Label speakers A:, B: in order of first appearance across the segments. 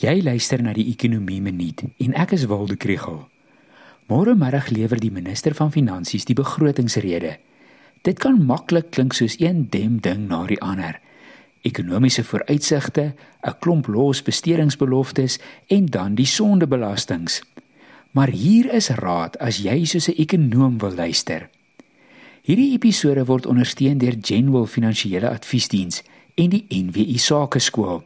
A: Jy luister na die Ekonomie Minuut en ek is Waldo Krugel. Môre middag lewer die minister van Finansies die begrotingsrede. Dit kan maklik klink soos een dem ding na die ander. Ekonomiese vooruitsigte, 'n klomp los bestedingsbeloftes en dan die sondebelastings. Maar hier is raad as jy soos 'n ekonom wil luister. Hierdie episode word ondersteun deur Genwell Finansiële Adviesdiens en die NWI Sakeskool.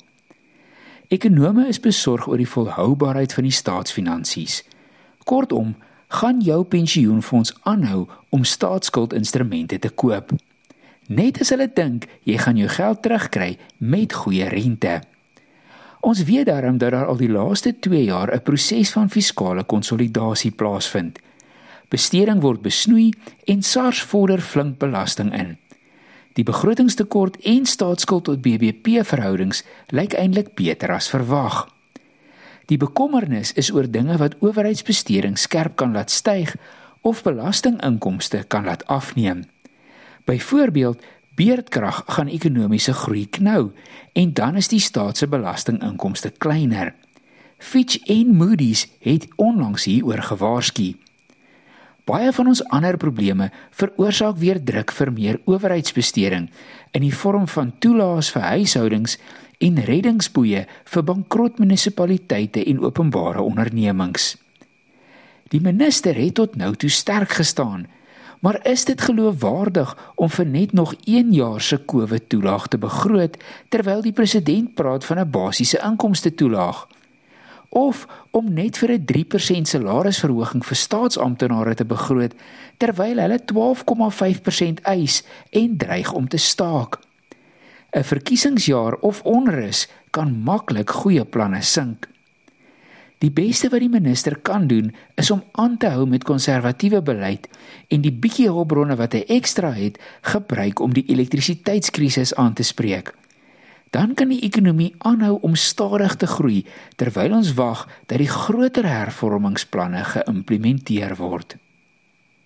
A: Ekonome is besorg oor die volhoubaarheid van die staatsfinansies. Kortom, gaan jou pensioenfonds aanhou om staatsskuldinstrumente te koop? Net as hulle dink jy gaan jou geld terugkry met goeie rente. Ons weet daarom dat daar al die laaste 2 jaar 'n proses van fiskale konsolidasie plaasvind. Besteding word besnoei en SARS vorder flink belasting in. Die begrotingstekort en staatsskuld tot BBP verhoudings lyk eintlik beter as verwag. Die bekommernis is oor dinge wat owerheidsbesteding skerp kan laat styg of belastinginkomste kan laat afneem. Byvoorbeeld, beerdkrag gaan ekonomiese groei knou en dan is die staat se belastinginkomste kleiner. Fitch en Moody's het onlangs hieroor gewaarsku. Baie van ons ander probleme veroorsaak weer druk vir meer owerheidsbesteding in die vorm van toelaas vir huishoudings en reddingsboeie vir bankrot munisipaliteite en openbare ondernemings. Die minister het tot nou toe sterk gestaan, maar is dit geloofwaardig om vir net nog 1 jaar se COVID toelaag te begroot terwyl die president praat van 'n basiese inkomste toelaag? Of om net vir 'n 3% salarisverhoging vir staatsamptenare te begroot terwyl hulle 12,5% eis en dreig om te staak. 'n Verkiesingsjaar of onrus kan maklik goeie planne sink. Die beste wat die minister kan doen is om aan te hou met konservatiewe beleid en die bietjie hulpbronne wat hy ekstra het gebruik om die elektrisiteitskrisis aan te spreek dan kan die ekonomie aanhou om stadig te groei terwyl ons wag dat die groter hervormingsplanne geïmplementeer word.